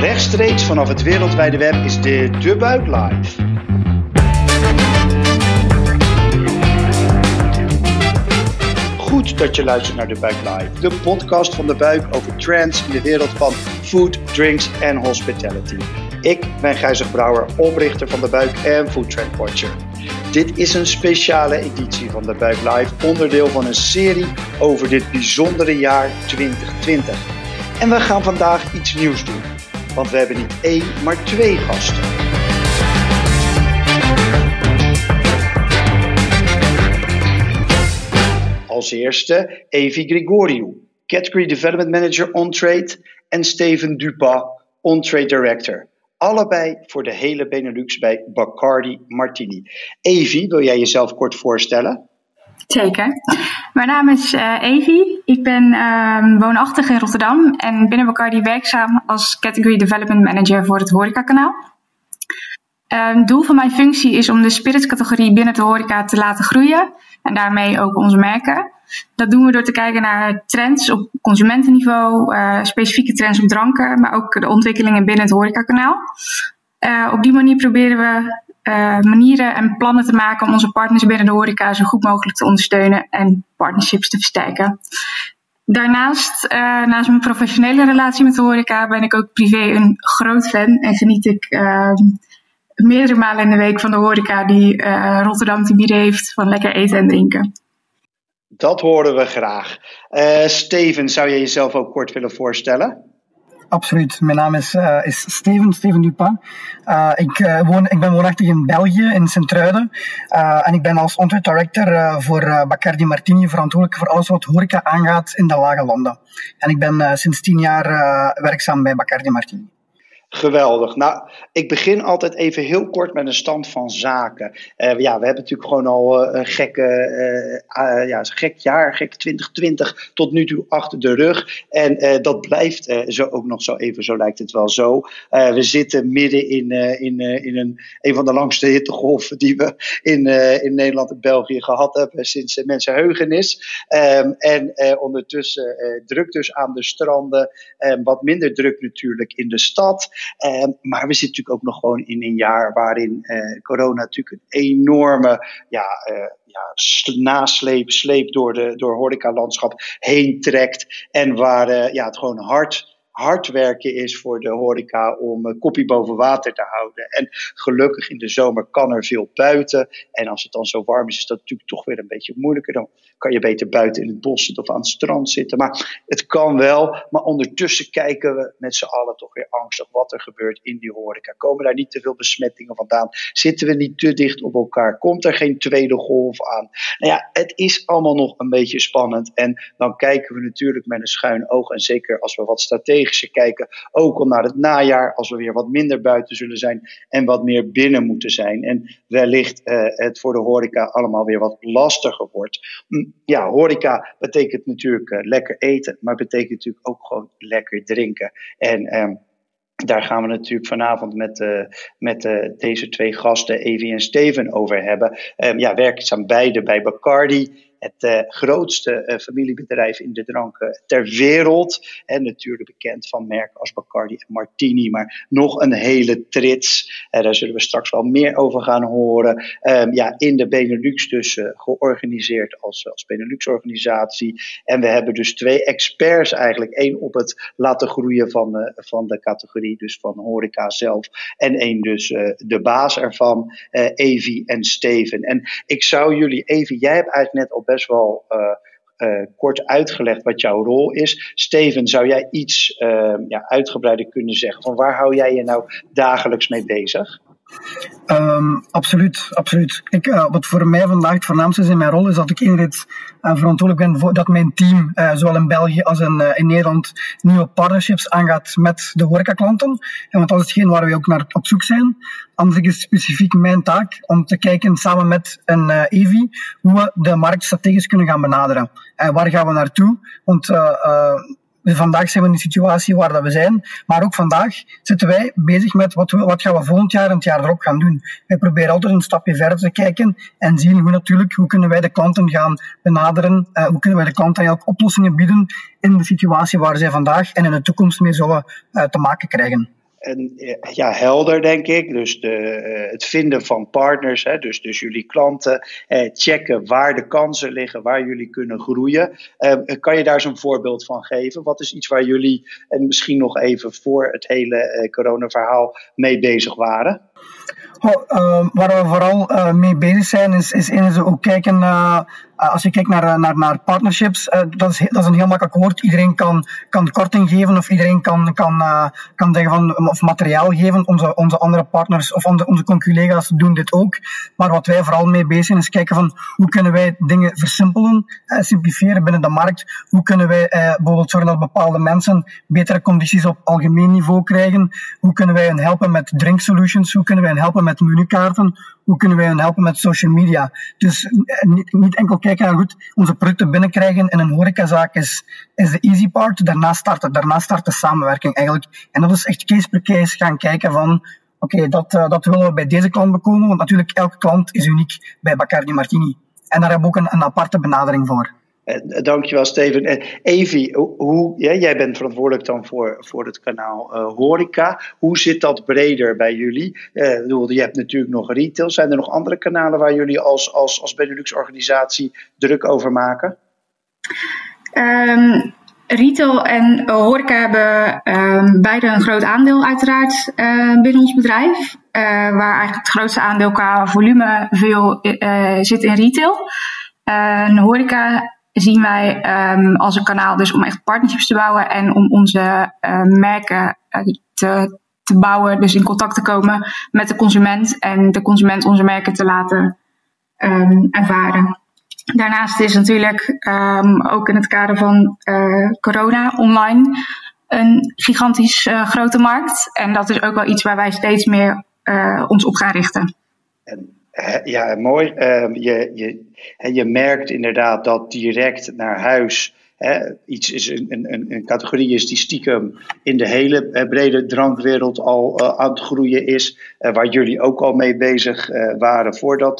Rechtstreeks vanaf het wereldwijde web is dit De Buik Live. Goed dat je luistert naar De Buik Live, de podcast van De Buik over trends in de wereld van food, drinks en hospitality. Ik ben Gijzig Brouwer, oprichter van De Buik en Food Trend Watcher. Dit is een speciale editie van De Buik Live, onderdeel van een serie over dit bijzondere jaar 2020. En we gaan vandaag iets nieuws doen, want we hebben niet één, maar twee gasten. Als eerste Evi Grigoriou, Category Development Manager On-Trade en Steven Dupas, On-Trade Director. Allebei voor de hele Benelux bij Bacardi Martini. Evi, wil jij jezelf kort voorstellen? Zeker. Mijn naam is uh, Evi. Ik ben uh, woonachtig in Rotterdam en binnen Bacardi werkzaam als Category Development Manager voor het horecakanaal. Het doel van mijn functie is om de spiritscategorie binnen de horeca te laten groeien en daarmee ook onze merken. Dat doen we door te kijken naar trends op consumentenniveau, uh, specifieke trends op dranken, maar ook de ontwikkelingen binnen het horecakanaal. Uh, op die manier proberen we manieren en plannen te maken om onze partners binnen de horeca zo goed mogelijk te ondersteunen en partnerships te versterken. Daarnaast, naast mijn professionele relatie met de horeca, ben ik ook privé een groot fan en geniet ik meerdere malen in de week van de horeca die Rotterdam te bieden heeft van lekker eten en drinken. Dat horen we graag. Steven, zou je jezelf ook kort willen voorstellen? Absoluut. Mijn naam is, uh, is Steven, Steven Dupin. Uh, ik, woon, ik ben woonachtig in België, in Sint-Truiden. en ik ben als ontwit director voor Bacardi Martini verantwoordelijk voor alles wat horeca aangaat in de lage landen. En ik ben sinds tien jaar werkzaam bij Bacardi Martini. Geweldig. Nou, ik begin altijd even heel kort met een stand van zaken. Uh, ja, we hebben natuurlijk gewoon al uh, een gekke, uh, ja, gek jaar, gek 2020 tot nu toe achter de rug. En dat blijft zo ook nog zo even, zo lijkt het wel zo. we zitten midden in, in, in een, een van de langste hittegolven die we in, in Nederland en België gehad hebben sinds mensenheugenis. Um, en ondertussen druk dus aan de stranden, um, wat minder druk natuurlijk in de stad. Ehm, maar we zitten natuurlijk ook nog gewoon in een jaar waarin uh, corona natuurlijk een enorme ja, uh, ja, nasleep sleep door, de, door horecalandschap heen trekt. En waar uh, ja, het gewoon hard hard werken is voor de horeca om kopje boven water te houden. En gelukkig in de zomer kan er veel buiten. En als het dan zo warm is, is dat natuurlijk toch weer een beetje moeilijker. Dan kan je beter buiten in het bos of aan het strand zitten. Maar het kan wel. Maar ondertussen kijken we met z'n allen toch weer angstig wat er gebeurt in die horeca. Komen daar niet te veel besmettingen vandaan? Zitten we niet te dicht op elkaar? Komt er geen tweede golf aan? Nou ja, het is allemaal nog een beetje spannend. En dan kijken we natuurlijk met een schuin oog. En zeker als we wat kijken, ook al naar het najaar, als we weer wat minder buiten zullen zijn en wat meer binnen moeten zijn. En wellicht uh, het voor de horeca allemaal weer wat lastiger wordt ja, horeca betekent natuurlijk uh, lekker eten, maar betekent natuurlijk ook gewoon lekker drinken. En um, daar gaan we natuurlijk vanavond met, uh, met deze twee gasten, Evie en Steven, over hebben. Um, ja, werkzaam beide bij Bacardi het uh, grootste uh, familiebedrijf in de dranken ter wereld. En natuurlijk bekend van merken als Bacardi en Martini, maar nog een hele trits. Uh, daar zullen we straks wel meer over gaan horen. Um, ja, in de Benelux dus georganiseerd als, als Benelux-organisatie. En we hebben dus twee experts eigenlijk. één op het laten groeien van, van de categorie, dus van horeca zelf. En één dus de baas ervan, Evi en Steven. En ik zou jullie, Evi, jij hebt eigenlijk net op best wel uh, kort uitgelegd wat jouw rol is. Steven, zou jij iets uh, ja, uitgebreider kunnen zeggen? Van waar hou jij je nou dagelijks mee bezig? Um, absoluut, absoluut. Ik, uh, wat voor mij vandaag het voornaamste is in mijn rol, is dat ik inderdaad uh, verantwoordelijk ben voor dat mijn team, uh, zowel in België als in, in Nederland, nieuwe partnerships aangaat met de horecaklanten. En want dat is hetgeen waar we ook naar op zoek zijn. Anders is specifiek mijn taak om te kijken samen met een EVI hoe we de markt strategisch kunnen gaan benaderen. En waar gaan we naartoe? Want vandaag zijn we in de situatie waar dat we zijn, maar ook vandaag zitten wij bezig met wat, we, wat gaan we volgend jaar en het jaar erop gaan doen. Wij proberen altijd een stapje verder te kijken en zien hoe natuurlijk, hoe kunnen wij de klanten gaan benaderen, uh, hoe kunnen wij de klanten eigenlijk oplossingen bieden in de situatie waar zij vandaag en in de toekomst mee zullen uh, te maken krijgen. En, ja, helder, denk ik. Dus de, het vinden van partners, hè, dus, dus jullie klanten, checken waar de kansen liggen, waar jullie kunnen groeien. kan je daar zo'n voorbeeld van geven? Wat is iets waar jullie, en misschien nog even voor het hele coronaverhaal, mee bezig waren? Oh, waar we vooral uh, mee bezig zijn, is, is in ook kijken uh, als je kijkt naar, naar, naar partnerships, dat, is, dat is een heel makkelijk woord. Iedereen kan, kan korting geven of iedereen kan, kan, kan zeggen van, of materiaal geven. Onze, onze andere partners of onze, onze conculega's doen dit ook. Maar wat wij vooral mee bezig zijn, is kijken van hoe kunnen wij dingen versimpelen, simplifiëren binnen de markt. Hoe kunnen wij bijvoorbeeld zorgen dat bepaalde mensen betere condities op algemeen niveau krijgen. Hoe kunnen wij hen helpen met drink solutions? Hoe kunnen wij hen helpen met menukaarten? Hoe kunnen wij hen helpen met social media? Dus niet, niet enkel kijken naar goed, onze producten binnenkrijgen in een horecazaak is, is de easy part. Daarna start, daarna start de samenwerking eigenlijk. En dat is echt case per case gaan kijken van oké, dat, uh, dat willen we bij deze klant bekomen. Want natuurlijk, elke klant is uniek bij Bacardi Martini. En daar hebben we ook een, een aparte benadering voor. Uh, dankjewel, Steven. Uh, Evie, hoe, ja, jij bent verantwoordelijk dan voor, voor het kanaal uh, Horeca. Hoe zit dat breder bij jullie? bedoel, je hebt natuurlijk nog retail. Zijn er nog andere kanalen waar jullie als, als, als Benelux-organisatie druk over maken? Um, retail en horeca hebben um, beide een groot aandeel uiteraard binnen ons bedrijf. waar eigenlijk het grootste aandeel qua volume veel zit in retail. Uh, horeca zien wij um, als een kanaal dus om echt partnerships te bouwen en om onze uh, merken uh, te, te bouwen, dus in contact te komen met de consument en de consument onze merken te laten um, ervaren. Daarnaast is natuurlijk um, ook in het kader van uh, corona online een gigantisch grote markt. En dat is ook wel iets waar wij steeds meer ons op gaan richten. En ja, mooi. Uh, je, je, je merkt inderdaad dat direct naar huis iets is een, een, een, categorie is die stiekem in de hele brede drankwereld al uh, aan het groeien is. Uh, waar jullie ook al mee bezig waren voordat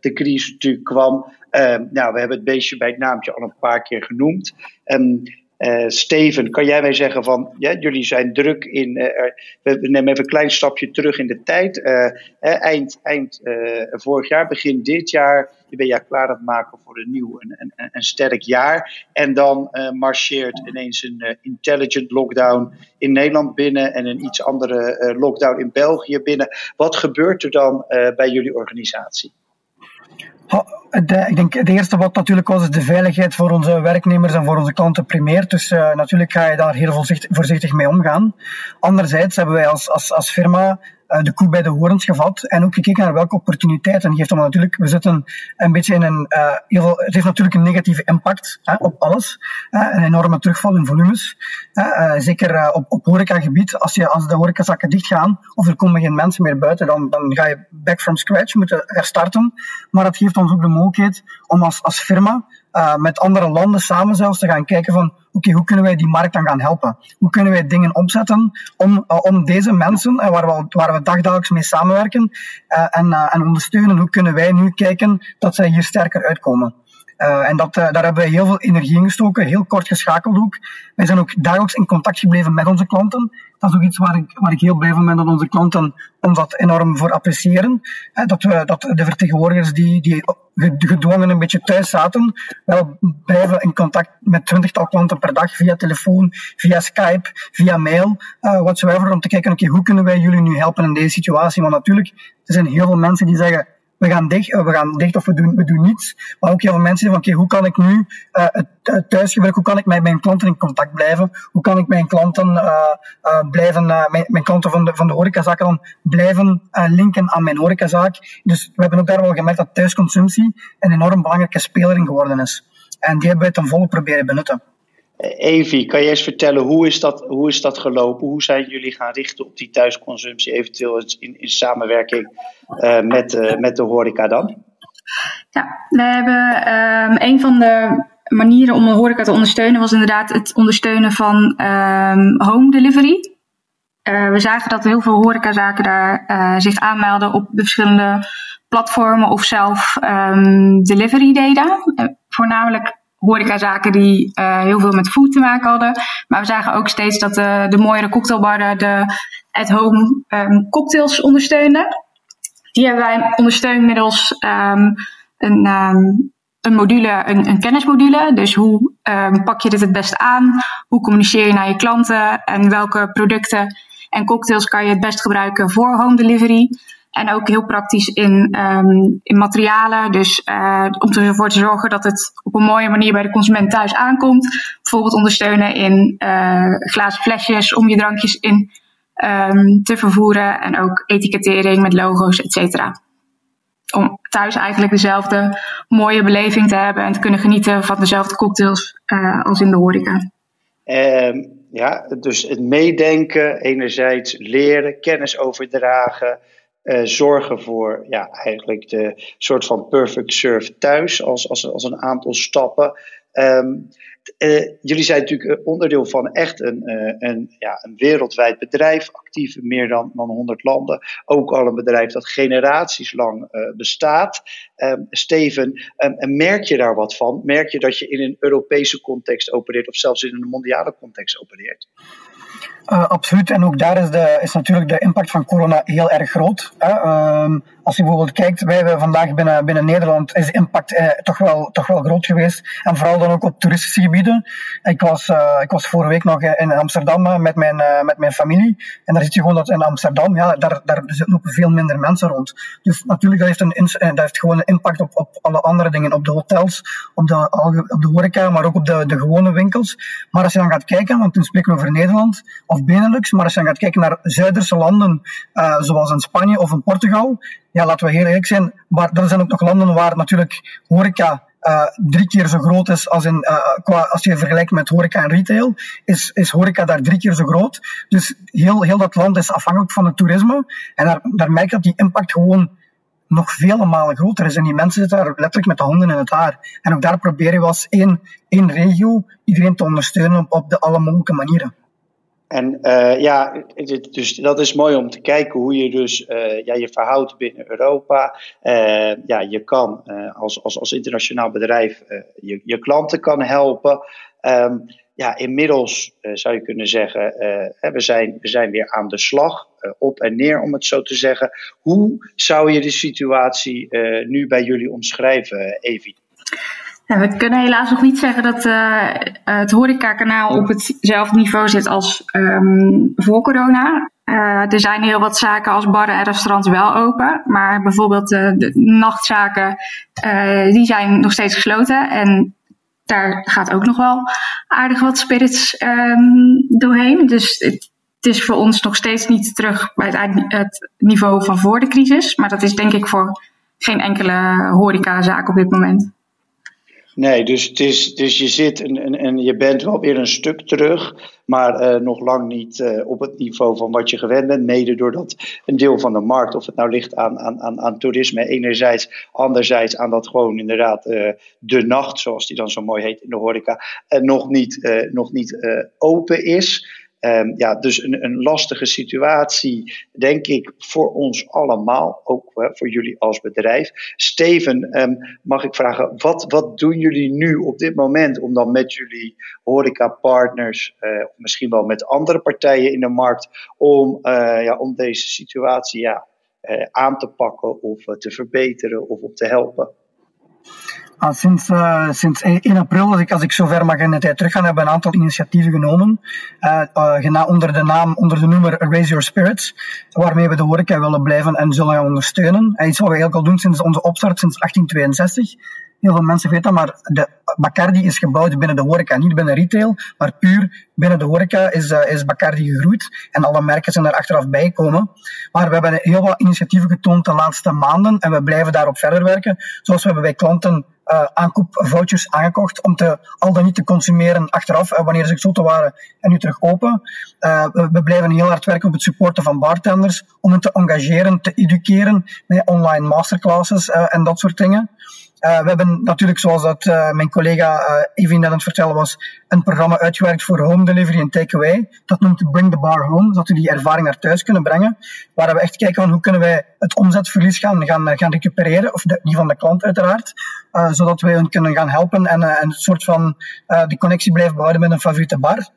de crisis natuurlijk kwam. Ehm, nou, we hebben het beestje bij het naampje al een paar keer genoemd. Um, uh, Steven, kan jij mij zeggen van, ja, jullie zijn druk in, uh, we nemen even een klein stapje terug in de tijd. Uh, eind eind vorig jaar, begin dit jaar, je bent je klaar aan het maken voor een nieuw, een, een sterk jaar. En dan marcheert ineens een intelligent lockdown in Nederland binnen en een iets andere lockdown in België binnen. Wat gebeurt er dan bij jullie organisatie? De, ik denk, het eerste wat natuurlijk was, is de veiligheid voor onze werknemers en voor onze klanten primeert. Dus uh, natuurlijk ga je daar heel voorzichtig, mee omgaan. Anderzijds hebben wij als, als, als firma uh, de koe bij de horens gevat en ook gekeken naar welke opportuniteiten geeft. Omdat natuurlijk, we zitten een beetje in een, het heeft natuurlijk een negatieve impact hè, op alles. een enorme terugval in volumes. zeker op, op horecagebied, als, je, als de horecazakken dichtgaan of er komen geen mensen meer buiten, dan, dan ga je back from scratch moeten herstarten. Maar dat geeft ons ook de mogelijkheid om als, firma uh, met andere landen samen zelfs te gaan kijken van oké, hoe kunnen wij die markt dan gaan helpen? Hoe kunnen wij dingen opzetten om, uh, om deze mensen, uh, waar, we, waar we dagdagelijks mee samenwerken en, en ondersteunen, hoe kunnen wij nu kijken dat zij hier sterker uitkomen? Uh, en dat, uh, daar hebben we heel veel energie in gestoken, heel kort geschakeld ook. Wij zijn ook dagelijks in contact gebleven met onze klanten. Dat is ook iets waar ik, waar ik heel blij van ben dat onze klanten ons dat enorm voor appreciëren. Uh, dat, we, dat de vertegenwoordigers die, die gedwongen een beetje thuis zaten, wel blijven in contact met twintigtal klanten per dag via telefoon, via Skype, via mail, whatsoever, om te kijken, hoe kunnen wij jullie nu helpen in deze situatie? Want natuurlijk, er zijn heel veel mensen die zeggen, we gaan dicht, we gaan dicht of we doen, we doen niets. Maar ook heel veel mensen van, oké, hoe kan ik nu uh, het thuisgebruik, hoe kan ik met mijn klanten in contact blijven? Hoe kan ik mijn klanten uh, blijven, mijn, mijn, klanten van de, van de horecazaken dan blijven linken aan mijn horecazaak? Dus we hebben ook daar wel gemerkt dat thuisconsumptie een enorm belangrijke speler in geworden is. En die hebben wij ten volle proberen benutten. Evi, kan je eens vertellen hoe is, dat, hoe is dat gelopen? Hoe zijn jullie gaan richten op die thuisconsumptie, eventueel in, in samenwerking uh, met, uh, met de horeca dan? Ja, we hebben um, een van de manieren om de horeca te ondersteunen was inderdaad het ondersteunen van um, home delivery. We zagen dat heel veel horecazaken daar zich aanmelden op de verschillende platformen of zelf um, delivery deden. voornamelijk horecazaken die uh, heel veel met food te maken hadden. Maar we zagen ook steeds dat de, de mooiere cocktailbarren, de at-home um, cocktails ondersteunen. Die hebben wij ondersteund middels um, een, um, een module, een, een, kennismodule. Dus hoe pak je dit het beste aan? Hoe communiceer je naar je klanten? En welke producten en cocktails kan je het best gebruiken voor home delivery? En ook heel praktisch in, um, in materialen. Dus uh, om ervoor te zorgen dat het op een mooie manier bij de consument thuis aankomt. Bijvoorbeeld ondersteunen in uh, glazen flesjes om je drankjes in um, te vervoeren. En ook etikettering met logo's, et cetera. Om thuis eigenlijk dezelfde mooie beleving te hebben en te kunnen genieten van dezelfde cocktails uh, als in de horeca. Um, ja, dus het meedenken, enerzijds leren, kennis overdragen. Uh, zorgen voor ja, eigenlijk de soort van perfect serve thuis als, als, als een aantal stappen. Um, uh, jullie zijn natuurlijk onderdeel van echt een, een, ja, een wereldwijd bedrijf, actief in meer dan, dan 100 landen. Ook al een bedrijf dat generaties lang bestaat. Um, Steven, um, merk je daar wat van? Merk je dat je in een Europese context opereert of zelfs in een mondiale context opereert? Uh, absoluut. En ook daar is, de, is natuurlijk de impact van corona heel erg groot. Hè. Uh, als je bijvoorbeeld kijkt, wij hebben vandaag binnen, binnen Nederland is de impact eh, toch, wel, toch wel groot geweest. En vooral dan ook op toeristische gebieden. Ik was, uh, ik was vorige week nog in Amsterdam met mijn, met mijn familie. En daar zit je gewoon dat in Amsterdam, ja, daar, daar lopen veel minder mensen rond. Dus natuurlijk, dat heeft, een, dat heeft gewoon een impact op, op alle andere dingen. Op de hotels, op de, op de horeca, maar ook op de, de gewone winkels. Maar als je dan gaat kijken, want toen spreken we over Nederland of Benelux. Maar als je dan gaat kijken naar Zuiderse landen, zoals in Spanje of in Portugal ja, laten we heel eerlijk zijn, maar er zijn ook nog landen waar natuurlijk horeca uh, drie keer zo groot is als, in, uh, qua, als je vergelijkt met horeca en retail, is, is horeca daar drie keer zo groot. Dus heel, heel dat land is afhankelijk van het toerisme. En daar, daar merk je dat die impact gewoon nog vele malen groter is. En die mensen zitten daar letterlijk met de handen in het haar. En ook daar proberen we als één, één regio iedereen te ondersteunen op, op de alle mogelijke manieren. En uh, ja, dus dat is mooi om te kijken hoe je dus uh, ja, je verhoudt binnen Europa. Uh, ja, je kan als, als, als internationaal bedrijf je, je klanten kan helpen. Um, ja, inmiddels zou je kunnen zeggen, we, zijn, we zijn weer aan de slag, op en neer om het zo te zeggen. Hoe zou je de situatie nu bij jullie omschrijven, Evie? Ja, we kunnen helaas nog niet zeggen dat uh, het horecakanaal op hetzelfde niveau zit als um, voor corona. Uh, er zijn heel wat zaken als barren en restaurants wel open. Maar bijvoorbeeld de nachtzaken, die zijn nog steeds gesloten. En daar gaat ook nog wel aardig wat spirits um, doorheen. Dus het, het, is voor ons nog steeds niet terug bij het, het niveau van voor de crisis. Maar dat is denk ik voor geen enkele horecazaak op dit moment. Nee, dus, het is, dus je zit en, en, je bent wel weer een stuk terug, maar uh, nog lang niet uh, op het niveau van wat je gewend bent. Mede doordat een deel van de markt, of het nou ligt aan, aan, aan, aan toerisme enerzijds, anderzijds aan dat gewoon inderdaad uh, de nacht, zoals die dan zo mooi heet in de horeca, nog niet, nog niet open is. Um, ja, dus een, een, lastige situatie, denk ik, voor ons allemaal, ook voor jullie als bedrijf. Steven, um, mag ik vragen, wat, wat doen jullie nu op dit moment om dan met jullie horecapartners, uh, of misschien wel met andere partijen in de markt, om, uh, ja, om deze situatie ja, uh, aan te pakken of te verbeteren of om te helpen? Ah, sinds, uh, sinds 1 april, als ik, als ik zover mag in de tijd terug gaan, hebben we een aantal initiatieven genomen. Uh, onder de naam, onder de noemer Raise Your Spirits. Waarmee we de horeca willen blijven en zullen ondersteunen. En iets wat we eigenlijk al doen sinds onze opstart, sinds 1862. Heel veel mensen weten dat, maar de Bacardi is gebouwd binnen de horeca, niet binnen retail, maar puur binnen de horeca is, is Bacardi gegroeid en alle merken zijn er achteraf bijgekomen. Maar we hebben heel wat initiatieven getoond de laatste maanden en we blijven daarop verder werken. Zoals we hebben bij klanten uh, aankoopvouchers aangekocht om te, al dan niet te consumeren achteraf, uh, wanneer ze gesloten waren en nu terug open. Uh, we, we, blijven heel hard werken op het supporten van bartenders, om hen te engageren, te educeren met online masterclasses en dat soort dingen. Uh, we hebben natuurlijk, zoals dat uh, mijn collega uh, net aan het vertellen was, een programma uitgewerkt voor home delivery en takeaway. Dat noemt Bring the Bar Home, zodat we die ervaring naar thuis kunnen brengen. Waar we echt kijken van hoe kunnen wij het omzetverlies gaan, gaan, gaan recupereren, of die van de klant uiteraard, zodat wij hen kunnen gaan helpen en een soort van de connectie blijven behouden met een favoriete bar.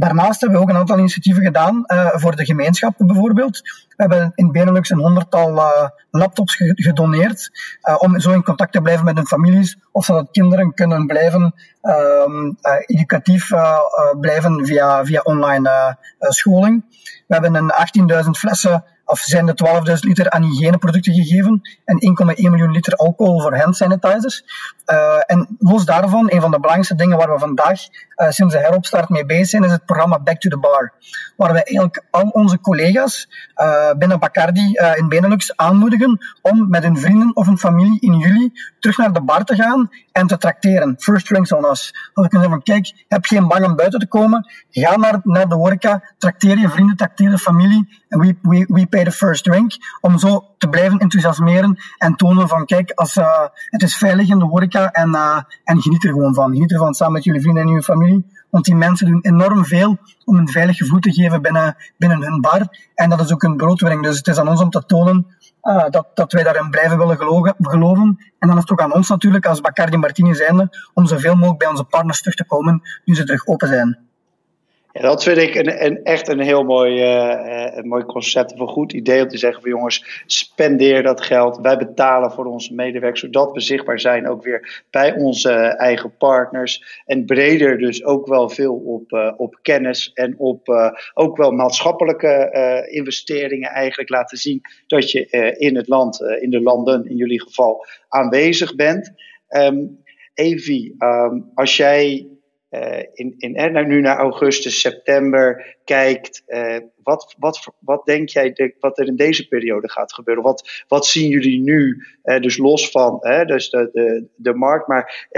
Daarnaast hebben we ook een aantal initiatieven gedaan uh, voor de gemeenschappen bijvoorbeeld. We hebben in Benelux een honderdtal uh, laptops gedoneerd uh, om zo in contact te blijven met hun families of zodat kinderen kunnen blijven um, educatief blijven via, via online scholing. We hebben een 18.000 flessen of zijn de 12.000 liter aan hygiëneproducten gegeven en 1,1 miljoen liter alcohol voor hand sanitizers. En los daarvan, een van de belangrijkste dingen waar we vandaag uh, sinds de heropstart mee bezig zijn, is het programma Back to the Bar. Waar wij eigenlijk al onze collega's uh, binnen Bacardi in Benelux aanmoedigen om met hun vrienden of hun familie in juli terug naar de bar te gaan en te tracteren. First drinks on us. Dat ik kan zeggen van, kijk, heb geen bang om buiten te komen, ga naar, naar de horeca, trakteer je vrienden, trakteer je familie en we, we, we pay the first drink. Om zo te blijven enthousiasmeren en tonen van, kijk, als, het is veilig in de horeca en, en geniet er gewoon van. Geniet ervan samen met jullie vrienden en je familie. Want die mensen doen enorm veel om een veilig gevoel te geven binnen, binnen hun bar. En dat is ook een broodwinning. Dus het is aan ons om te tonen uh, dat, dat wij daarin blijven willen geloven, geloven. En dan is het ook aan ons natuurlijk, als Bacardi Martini zijnde, om zoveel mogelijk bij onze partners terug te komen nu ze terug open zijn. Ja, dat vind ik een, een echt een heel mooi, uh, een mooi concept. Een goed idee om te zeggen van jongens, spendeer dat geld. Wij betalen voor onze medewerkers, zodat we zichtbaar zijn ook weer bij onze eigen partners. En breder dus ook wel veel op, uh, op kennis en op ook wel maatschappelijke investeringen eigenlijk laten zien dat je in het land, in de landen in jullie geval, aanwezig bent. Um, Evi, um, als jij in, in, en nu naar augustus, september kijkt, uh, wat, wat, wat denk jij de, wat er in deze periode gaat gebeuren? Wat, wat zien jullie nu, uh, dus los van dus de, de, de markt, maar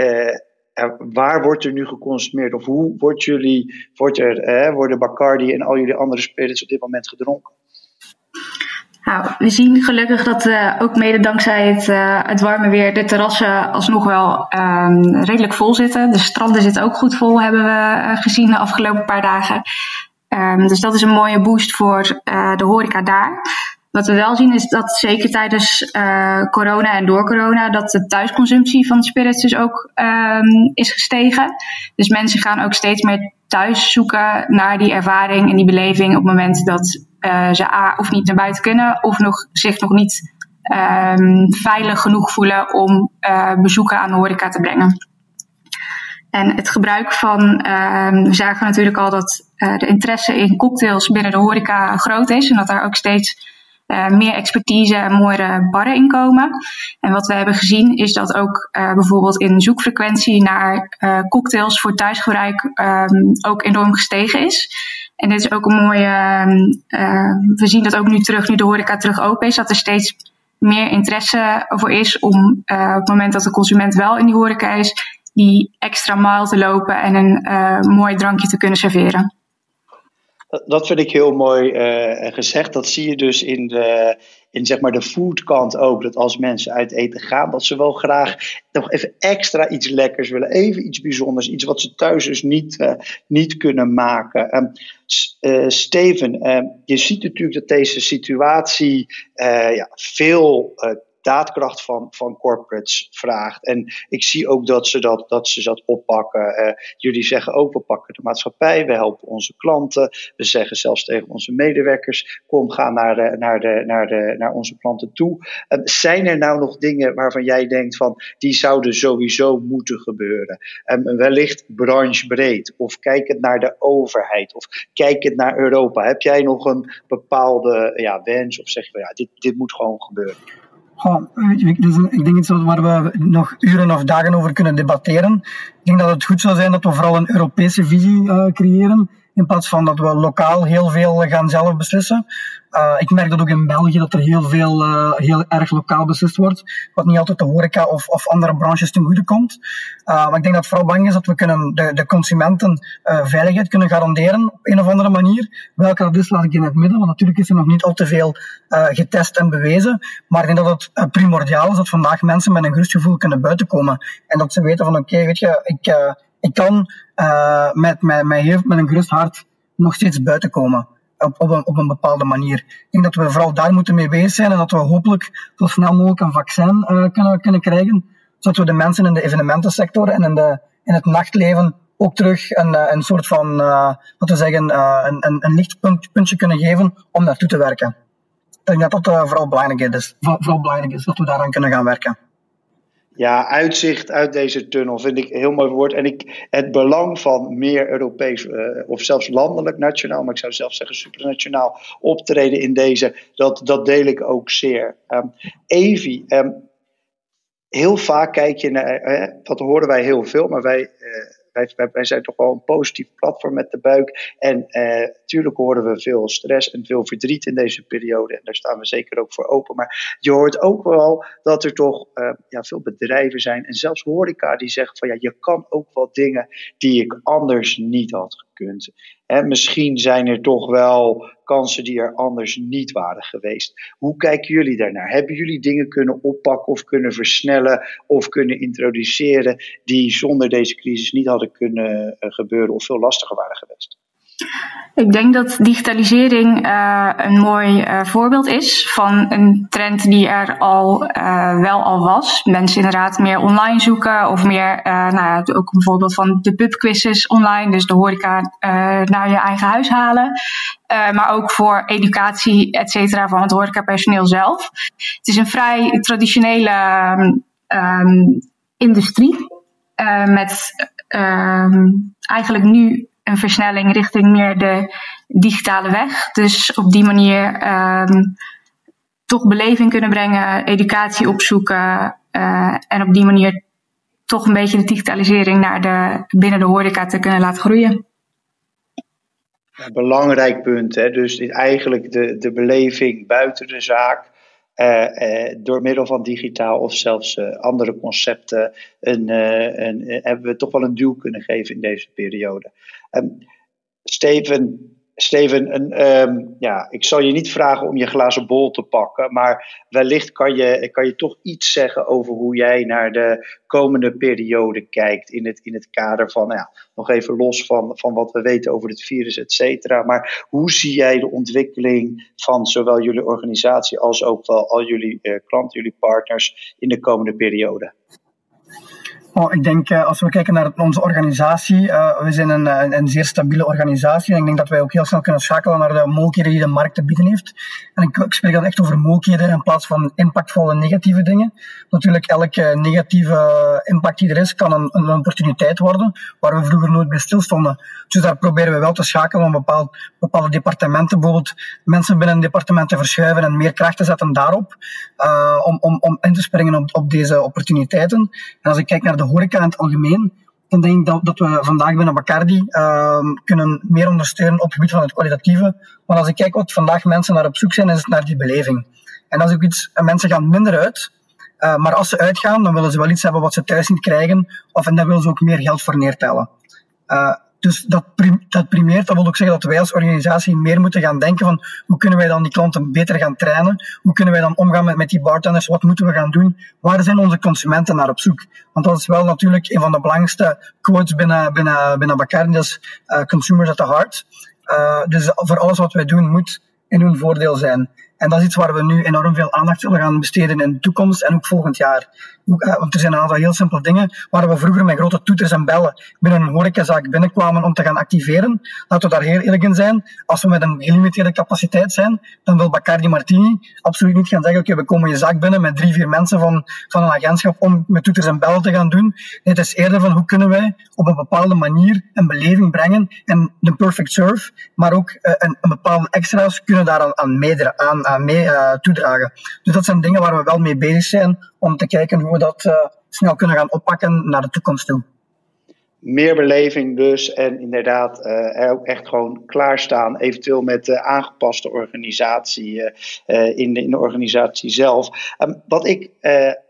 waar wordt er nu geconsumeerd? Of hoe wordt jullie, wordt er, worden Bacardi en al jullie andere spirits op dit moment gedronken? Nou, we zien gelukkig dat uh, ook mede dankzij het, uh, het warme weer de terrassen alsnog wel um, redelijk vol zitten. De stranden zitten ook goed vol, hebben we uh, gezien de afgelopen paar dagen. Um, dus dat is een mooie boost voor de horeca daar. Wat we wel zien is dat zeker tijdens corona en door corona, dat de thuisconsumptie van spirits dus ook um, is gestegen. Dus mensen gaan ook steeds meer thuis zoeken naar die ervaring en die beleving op het moment dat ze A, of niet naar buiten kunnen, of nog, zich nog niet um, veilig genoeg voelen om uh, bezoeken aan de horeca te brengen. En het gebruik van, um, we zagen natuurlijk al dat uh, de interesse in cocktails binnen de horeca groot is en dat daar ook steeds meer expertise en mooiere barren in komen. En wat we hebben gezien is dat ook bijvoorbeeld in zoekfrequentie naar cocktails voor thuisgebruik um, ook enorm gestegen is. En dit is ook een mooie. Uh, we zien dat ook nu terug, nu de horeca terug open is, dat er steeds meer interesse voor is om uh, op het moment dat de consument wel in die horeca is, die extra mile te lopen en een uh, mooi drankje te kunnen serveren. Dat vind ik heel mooi uh, gezegd. Dat zie je dus in de, in zeg maar de foodkant ook. Dat als mensen uit eten gaan, dat ze wel graag nog even extra iets lekkers willen. Even iets bijzonders. Iets wat ze thuis dus niet, uh, niet kunnen maken. Um, Steven, je ziet natuurlijk dat deze situatie ja, veel daadkracht van, van corporates vraagt. En ik zie ook dat ze dat, dat, ze dat oppakken. Uh, jullie zeggen ook, we pakken de maatschappij, we helpen onze klanten. We zeggen zelfs tegen onze medewerkers, kom, ga naar, de, naar, de, naar, de, naar onze klanten toe. Uh, zijn er nou nog dingen waarvan jij denkt van, die zouden sowieso moeten gebeuren? Um, wellicht branchebreed, of kijk het naar de overheid, of kijk het naar Europa. Heb jij nog een bepaalde ja, wens, of zeg je, ja, dit, dit moet gewoon gebeuren? Oh, dus ik denk iets waar we nog uren of dagen over kunnen debatteren. Ik denk dat het goed zou zijn dat we vooral een Europese visie uh, creëren. In plaats van dat we lokaal heel veel gaan zelf beslissen. Uh, ik merk dat ook in België dat er heel veel, uh, heel erg lokaal beslist wordt. Wat niet altijd de horeca of, of andere branches ten goede komt. Uh, maar ik denk dat het vooral belangrijk is dat we kunnen de, de consumenten veiligheid kunnen garanderen op een of andere manier. Welke dat is, laat ik in het midden. Want natuurlijk is er nog niet al te veel getest en bewezen. Maar ik denk dat het primordiaal is dat vandaag mensen met een gerust gevoel kunnen buitenkomen. En dat ze weten van oké, weet je, ik, ik kan met, met, met, met een gerust hart nog steeds buiten komen op, op, een, bepaalde manier. Ik denk dat we vooral daar moeten mee bezig zijn en dat we hopelijk zo snel mogelijk een vaccin uh, kunnen, kunnen krijgen, zodat we de mensen in de evenementensector en in, de, in het nachtleven ook terug een, een soort van, laten we zeggen, een, een, een lichtpuntje kunnen geven om naartoe te werken. Ik denk dat dat vooral belangrijk is, vooral belangrijk is dat we daaraan kunnen gaan werken. Ja, uitzicht uit deze tunnel vind ik een heel mooi woord. En ik, het belang van meer Europees uh, of zelfs landelijk, nationaal, maar ik zou zelf zeggen supranationaal optreden in deze, dat, dat deel ik ook zeer. Um, Evi, um, heel vaak kijk je naar, uh, dat horen wij heel veel, maar wij. Wij, wij, zijn toch wel een positief platform met de buik. En natuurlijk horen we veel stress en veel verdriet in deze periode. En daar staan we zeker ook voor open. Maar je hoort ook wel dat er toch ja, veel bedrijven zijn. En zelfs horeca die zeggen van ja, je kan ook wel dingen die ik anders niet had gekund. En misschien zijn er toch wel kansen die er anders niet waren geweest. Hoe kijken jullie daarnaar? Hebben jullie dingen kunnen oppakken of kunnen versnellen of kunnen introduceren die zonder deze crisis niet hadden kunnen eh, gebeuren of veel lastiger waren geweest? Ik denk dat digitalisering uh, een mooi uh, voorbeeld is van een trend die er al uh, wel al was. Mensen inderdaad meer online zoeken of meer, nou ja, ook een voorbeeld van de pubquizzes online, dus de horeca naar je eigen huis halen. maar ook voor educatie, et cetera, van het horecapersoneel zelf. Het is een vrij traditionele um, industrie met um, eigenlijk nu een versnelling richting meer de digitale weg. Dus op die manier um, toch beleving kunnen brengen, educatie opzoeken uh, en op die manier toch een beetje de digitalisering naar de, binnen de horeca te kunnen laten groeien. Belangrijk punt, hè? dus eigenlijk de, de beleving buiten de zaak. Uh, uh, door middel van digitaal of zelfs uh, andere concepten een, hebben we toch wel een duw kunnen geven in deze periode. Um, Steven, Steven um, ja, ik zal je niet vragen om je glazen bol te pakken, maar wellicht kan je, kan je toch iets zeggen over hoe jij naar de komende periode kijkt. In het, in het kader van, nou ja, nog even los van, van wat we weten over het virus, et cetera. Maar hoe zie jij de ontwikkeling van zowel jullie organisatie als ook wel al jullie uh, klanten, jullie partners in de komende periode? Oh, ik denk, uh, als we kijken naar onze organisatie, uh, we zijn een, een, zeer stabiele organisatie. En ik denk dat wij ook heel snel kunnen schakelen naar de mogelijkheden die de markt te bieden heeft. En ik, spreek dan echt over mogelijkheden in plaats van impactvolle negatieve dingen. Natuurlijk, elke negatieve impact die er is, kan een, een opportuniteit worden, waar we vroeger nooit bij stilstonden. Dus daar proberen we wel te schakelen om bepaald, bepaalde departementen, bijvoorbeeld mensen binnen een departement te verschuiven en meer kracht te zetten daarop, om, om, om in te springen op, op deze opportuniteiten. En als ik kijk naar de de horeca in het algemeen, dan denk dat, dat we vandaag binnen Bacardi uh, kunnen meer ondersteunen op het gebied van het kwalitatieve. Want als ik kijk wat vandaag mensen naar op zoek zijn, is het naar die beleving. En als ik iets, mensen gaan minder uit, uh, maar als ze uitgaan, dan willen ze wel iets hebben wat ze thuis niet krijgen, of en daar willen ze ook meer geld voor neertellen. Uh, dus dat, dat primeert, dat wil ook zeggen dat wij als organisatie meer moeten gaan denken van hoe kunnen wij dan die klanten beter gaan trainen? Hoe kunnen wij dan omgaan met, met die bartenders? Wat moeten we gaan doen? Waar zijn onze consumenten naar op zoek? Want dat is wel natuurlijk een van de belangrijkste quotes binnen, binnen, binnen Bacardi, uh, consumers at the heart. Uh, dus voor alles wat wij doen moet in hun voordeel zijn. En dat is iets waar we nu enorm veel aandacht zullen gaan besteden in de toekomst en ook volgend jaar. Eh, want er zijn een aantal heel simpele dingen waar we vroeger met grote toeters en bellen binnen een horecazaak binnenkwamen om te gaan activeren. Laten we daar heel eerlijk in zijn. Als we met een gelimiteerde capaciteit zijn, dan wil Bacardi Martini absoluut niet gaan zeggen, oké, we komen je zaak binnen met drie, vier mensen van, van een agentschap om met toeters en bellen te gaan doen. Het is eerder van hoe kunnen wij op een bepaalde manier een beleving brengen en de perfect serve, maar ook uh, een, een, bepaalde extra's kunnen daar aan, meedra aan, aan mee uh, toedragen. Dus dat zijn dingen waar we wel mee bezig zijn om te kijken hoe we dat uh, snel kunnen gaan oppakken naar de toekomst toe. Meer beleving dus en inderdaad ook echt gewoon klaarstaan, eventueel met aangepaste organisatie in, de, in de organisatie zelf. Um, wat ik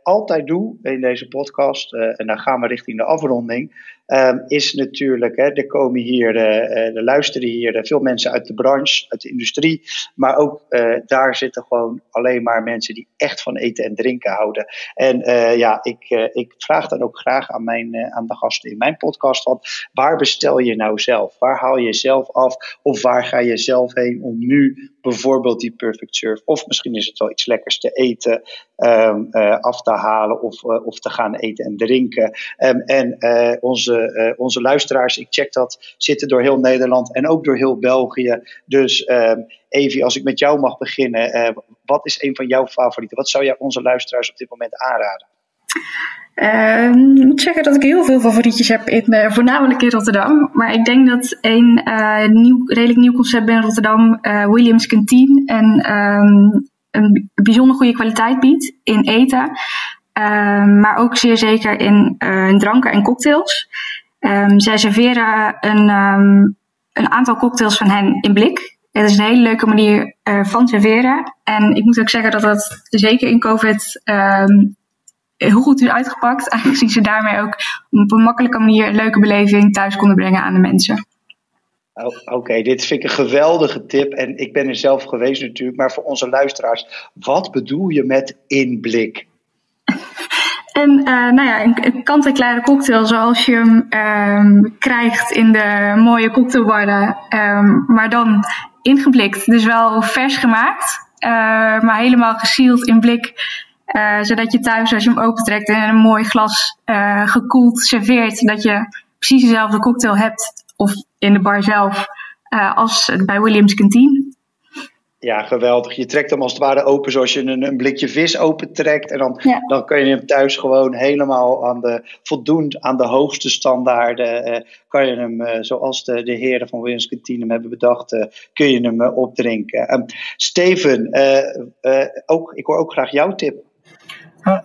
altijd doe in deze podcast, en dan gaan we richting de afronding, um, is natuurlijk, hè, er komen hier, uh, er luisteren hier veel mensen uit de branche, uit de industrie, maar ook daar zitten gewoon alleen maar mensen die echt van eten en drinken houden. En ja, ik, ik vraag dan ook graag aan, mijn, aan de gasten in mijn podcast, van, waar bestel je nou zelf? Waar haal je zelf af? Of waar ga je zelf heen om nu bijvoorbeeld die perfect serve, of misschien is het wel iets lekkers te eten, um, af te halen of, of te gaan eten en drinken. Um, en onze, onze luisteraars, ik check dat, zitten door heel Nederland en ook door heel België. Dus um, Evie, als ik met jou mag beginnen, wat is een van jouw favorieten? Wat zou jij onze luisteraars op dit moment aanraden? Uh, ik moet zeggen dat ik heel veel favorietjes heb, in, uh, voornamelijk in Rotterdam. Maar ik denk dat een nieuw, redelijk nieuw concept binnen Rotterdam, Williams Canteen, en, um, een bijzonder goede kwaliteit biedt in eten. Ehm, maar ook zeer zeker in, in dranken en cocktails. Um, zij serveren een, een aantal cocktails van hen in blik. Het is een hele leuke manier van serveren. En ik moet ook zeggen dat dat zeker in COVID heel goed is uitgepakt. Aangezien ze daarmee ook op een makkelijke manier een leuke beleving thuis konden brengen aan de mensen. Oh, Oké, dit vind ik een geweldige tip. En ik ben er zelf geweest natuurlijk. Maar voor onze luisteraars, wat bedoel je met inblik? En uh, nou ja, een, kant-en-klare cocktail zoals je hem um, krijgt in de mooie cocktailbarren. Um, maar dan ingeblikt. Dus wel vers gemaakt, uh, maar helemaal gesield in blik. Uh, zodat je thuis, als je hem opentrekt en een mooi glas gekoeld serveert, dat je precies dezelfde cocktail hebt, of in de bar zelf, als bij Williams Canteen. Ja, geweldig. Je trekt hem als het ware open zoals je een, een blikje vis opentrekt. En dan, ja. dan kun je hem thuis gewoon helemaal aan de, voldoend aan de hoogste standaarden. Uh, kan je hem, uh, zoals de, de heren van Williams hebben bedacht, uh, kun je hem opdrinken. Um, Steven, ook, ik hoor ook graag jouw tip. Uh,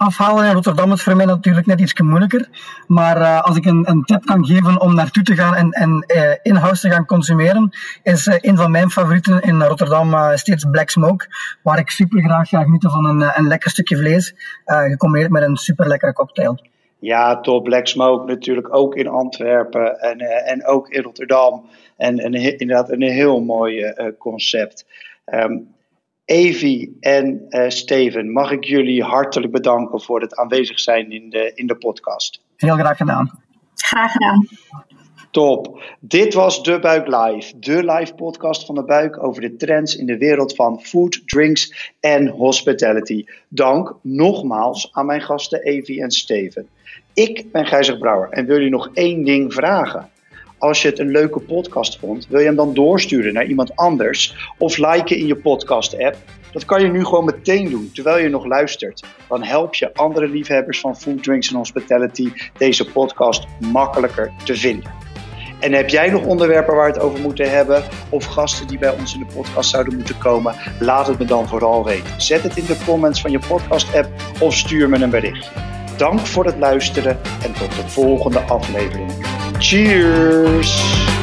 afhalen in Rotterdam is voor mij natuurlijk net iets moeilijker. Maar uh, als ik een, een, tip kan geven om naartoe te gaan en, en uh, in-house te gaan consumeren, is uh, een van mijn favorieten in Rotterdam steeds Black Smoke. Waar ik super graag ga genieten van een, een lekker stukje vlees, gecombineerd met een super lekkere cocktail. Ja, top. Black Smoke natuurlijk ook in Antwerpen en, en ook in Rotterdam. En, en inderdaad een heel mooi concept. Um, Evie en uh, Steven, mag ik jullie hartelijk bedanken voor het aanwezig zijn in de, in de podcast. Heel graag gedaan. Graag gedaan. Top. Dit was De Buik Live, de live podcast van De Buik over de trends in de wereld van food, drinks en hospitality. Dank nogmaals aan mijn gasten Evie en Steven. Ik ben Gijzer Brouwer en wil jullie nog één ding vragen als je het een leuke podcast vond, wil je hem dan doorsturen naar iemand anders of liken in je podcast-app? Dat kan je nu gewoon meteen doen terwijl je nog luistert. Dan help je andere liefhebbers van food, drinks en hospitality deze podcast makkelijker te vinden. En heb jij nog onderwerpen waar we het over moeten hebben of gasten die bij ons in de podcast zouden moeten komen? Laat het me dan vooral weten. Zet het in de comments van je podcast-app of stuur me een berichtje. Dank voor het luisteren en tot de volgende aflevering. Cheers!